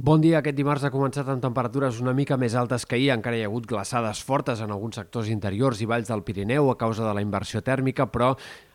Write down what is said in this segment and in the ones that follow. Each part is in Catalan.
Bon dia. Aquest dimarts ha començat amb temperatures una mica més altes que ahir. Encara hi ha hagut glaçades fortes en alguns sectors interiors i valls del Pirineu a causa de la inversió tèrmica, però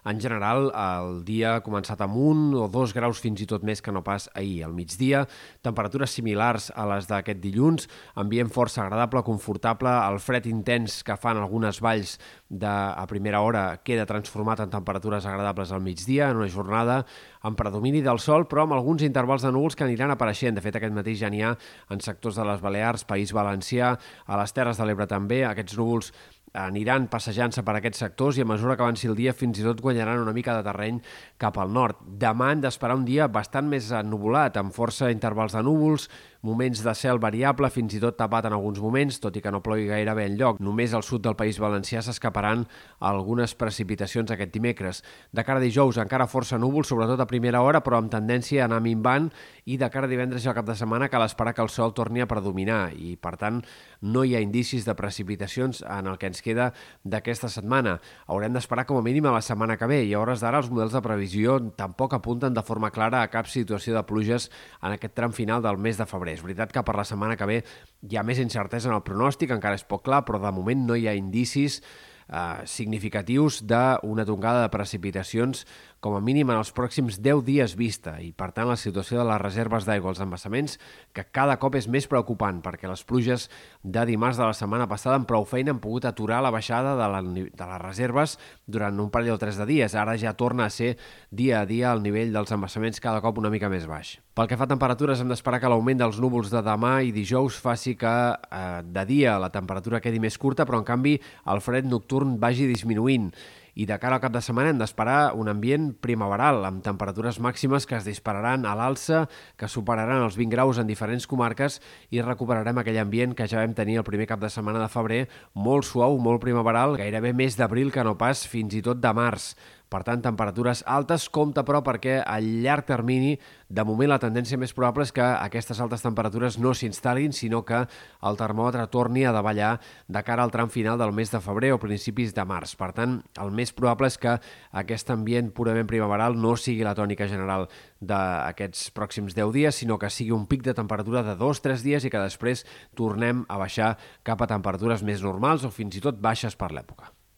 en general el dia ha començat amb un o dos graus fins i tot més que no pas ahir. Al migdia, temperatures similars a les d'aquest dilluns, ambient força agradable, confortable, el fred intens que fan algunes valls de, a primera hora queda transformat en temperatures agradables al migdia, en una jornada amb predomini del sol, però amb alguns intervals de núvols que aniran apareixent. De fet, aquest matí ja n'hi ha en sectors de les Balears, País Valencià, a les Terres de l'Ebre també. Aquests núvols aniran passejant-se per aquests sectors i a mesura que avanci el dia fins i tot guanyaran una mica de terreny cap al nord. Demà hem d'esperar un dia bastant més ennubulat, amb força intervals de núvols, moments de cel variable, fins i tot tapat en alguns moments, tot i que no plogui gairebé en lloc. Només al sud del País Valencià s'escaparan algunes precipitacions aquest dimecres. De cara a dijous encara força núvols, sobretot a primera hora, però amb tendència a anar minvant i de cara a divendres i al cap de setmana cal esperar que el sol torni a predominar i, per tant, no hi ha indicis de precipitacions en el que ens queda d'aquesta setmana. Haurem d'esperar com a mínim a la setmana que ve i a hores d'ara els models de previsió tampoc apunten de forma clara a cap situació de pluges en aquest tram final del mes de febrer. És veritat que per la setmana que ve hi ha més incertesa en el pronòstic, encara és poc clar, però de moment no hi ha indicis eh, significatius d'una tongada de precipitacions com a mínim en els pròxims 10 dies vista i, per tant, la situació de les reserves d'aigua als embassaments que cada cop és més preocupant perquè les pluges de dimarts de la setmana passada amb prou feina han pogut aturar la baixada de, la, de les reserves durant un parell o tres de dies. Ara ja torna a ser dia a dia el nivell dels embassaments cada cop una mica més baix. Pel que fa a temperatures, hem d'esperar que l'augment dels núvols de demà i dijous faci que eh, de dia la temperatura quedi més curta, però en canvi el fred nocturn vagi disminuint i de cara al cap de setmana hem d'esperar un ambient primaveral, amb temperatures màximes que es dispararan a l'alça, que superaran els 20 graus en diferents comarques i recuperarem aquell ambient que ja vam tenir el primer cap de setmana de febrer, molt suau, molt primaveral, gairebé més d'abril que no pas fins i tot de març. Per tant, temperatures altes, compta però perquè a llarg termini, de moment la tendència més probable és que aquestes altes temperatures no s'instal·lin, sinó que el termòmetre torni a davallar de cara al tram final del mes de febrer o principis de març. Per tant, el més probable és que aquest ambient purament primaveral no sigui la tònica general d'aquests pròxims 10 dies, sinó que sigui un pic de temperatura de 2-3 dies i que després tornem a baixar cap a temperatures més normals o fins i tot baixes per l'època.